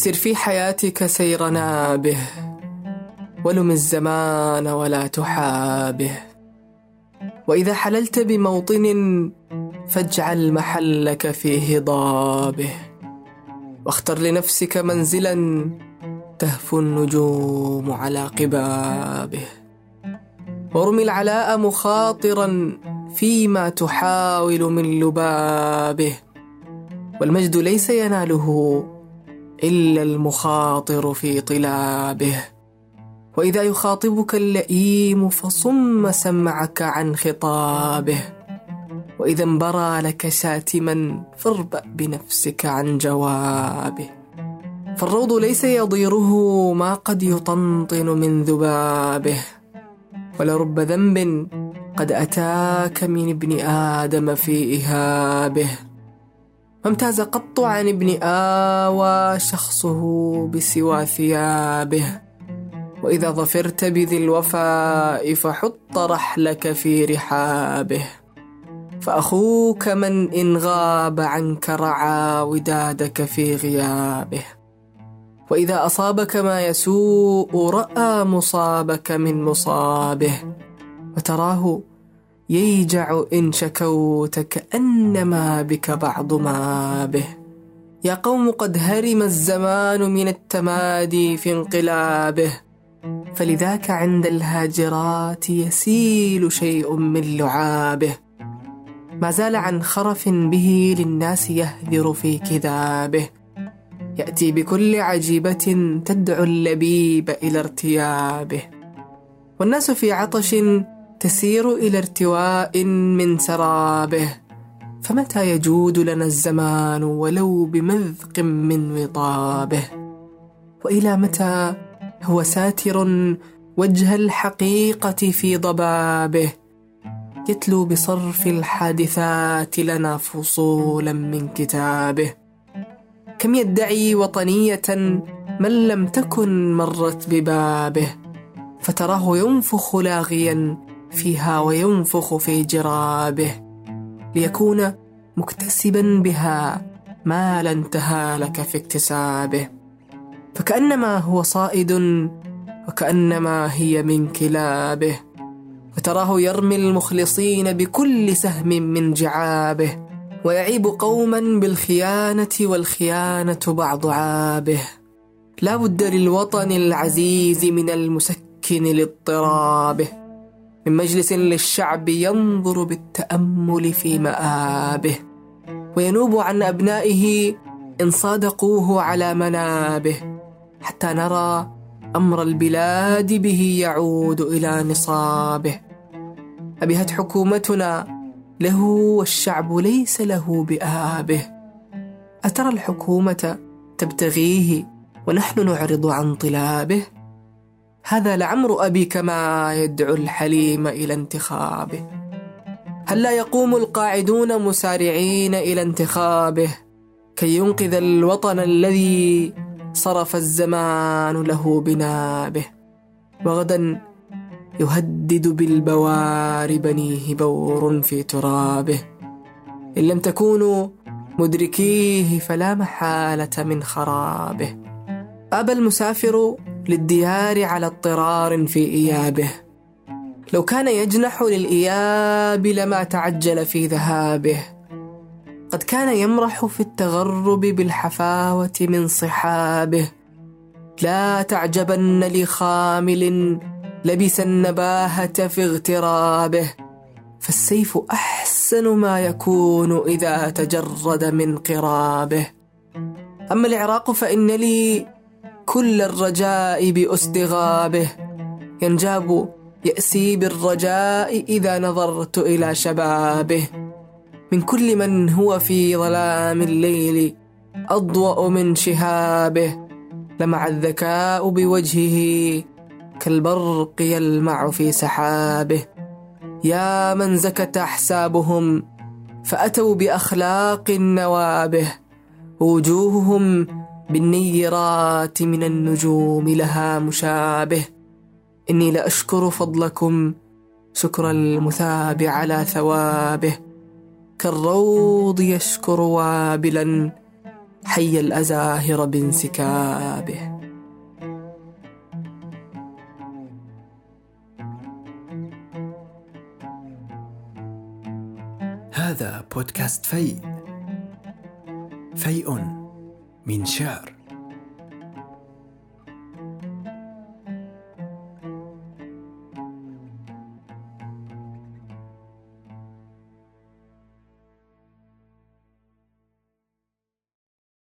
سر في حياتك سيرنا به ولم الزمان ولا تحابه. وإذا حللت بموطن فاجعل محلك في هضابه. واختر لنفسك منزلا تهفو النجوم على قبابه. وارمي العلاء مخاطرا فيما تحاول من لبابه. والمجد ليس يناله إلا المخاطر في طلابه. وإذا يخاطبك اللئيم فصم سمعك عن خطابه. وإذا انبرى لك شاتما فاربأ بنفسك عن جوابه. فالروض ليس يضيره ما قد يطنطن من ذبابه. ولرب ذنب قد أتاك من ابن آدم في إهابه. ما امتاز قط عن ابن آوى شخصه بسوى ثيابه. وإذا ظفرت بذي الوفاء فحط رحلك في رحابه. فأخوك من إن غاب عنك رعى ودادك في غيابه. وإذا أصابك ما يسوء رأى مصابك من مصابه. وتراه ييجع إن شكوت كأنما بك بعض ما به. يا قوم قد هرم الزمان من التمادي في انقلابه. فلذاك عند الهاجرات يسيل شيء من لعابه. ما زال عن خرف به للناس يهذر في كذابه. يأتي بكل عجيبة تدعو اللبيب إلى ارتيابه. والناس في عطش تسير إلى ارتواء من سرابه فمتى يجود لنا الزمان ولو بمذق من وطابه؟ وإلى متى هو ساتر وجه الحقيقة في ضبابه؟ يتلو بصرف الحادثات لنا فصولا من كتابه. كم يدعي وطنية من لم تكن مرت ببابه؟ فتراه ينفخ لاغيا فيها وينفخ في جرابه ليكون مكتسبا بها ما لا انتهى لك في اكتسابه. فكأنما هو صائد وكأنما هي من كلابه فتراه يرمي المخلصين بكل سهم من جعابه ويعيب قوما بالخيانة والخيانة بعض عابه. لا بد للوطن العزيز من المسكن لاضطرابه. من مجلس للشعب ينظر بالتأمل في مآبه وينوب عن أبنائه إن صادقوه على منابه حتى نرى أمر البلاد به يعود إلى نصابه. أبهت حكومتنا له والشعب ليس له بآبه. أترى الحكومة تبتغيه ونحن نعرض عن طلابه؟ هذا لعمر أبي كما يدعو الحليم إلى انتخابه. هل لا يقوم القاعدون مسارعين إلى انتخابه؟ كي ينقذ الوطن الذي صرف الزمان له بنابه. وغدا يهدد بالبوار بنيه بور في ترابه. إن لم تكونوا مدركيه فلا محالة من خرابه. أبى المسافر للديار على اضطرار في إيابه. لو كان يجنح للإياب لما تعجل في ذهابه. قد كان يمرح في التغرب بالحفاوة من صحابه. لا تعجبن لخامل لبس النباهة في اغترابه. فالسيف أحسن ما يكون إذا تجرد من قرابه. أما العراق فإن لي كل الرجاء بأسد غابه ينجاب يأسي بالرجاء إذا نظرت إلى شبابه. من كل من هو في ظلام الليل أضوأ من شهابه. لمع الذكاء بوجهه كالبرق يلمع في سحابه. يا من زكت أحسابهم فأتوا بأخلاق نوابه وجوههم بالنيرات من النجوم لها مشابه. إني لأشكر فضلكم شكر المثاب على ثوابه. كالروض يشكر وابلا حي الأزاهر بانسكابه. هذا بودكاست فيء فيء من شعر.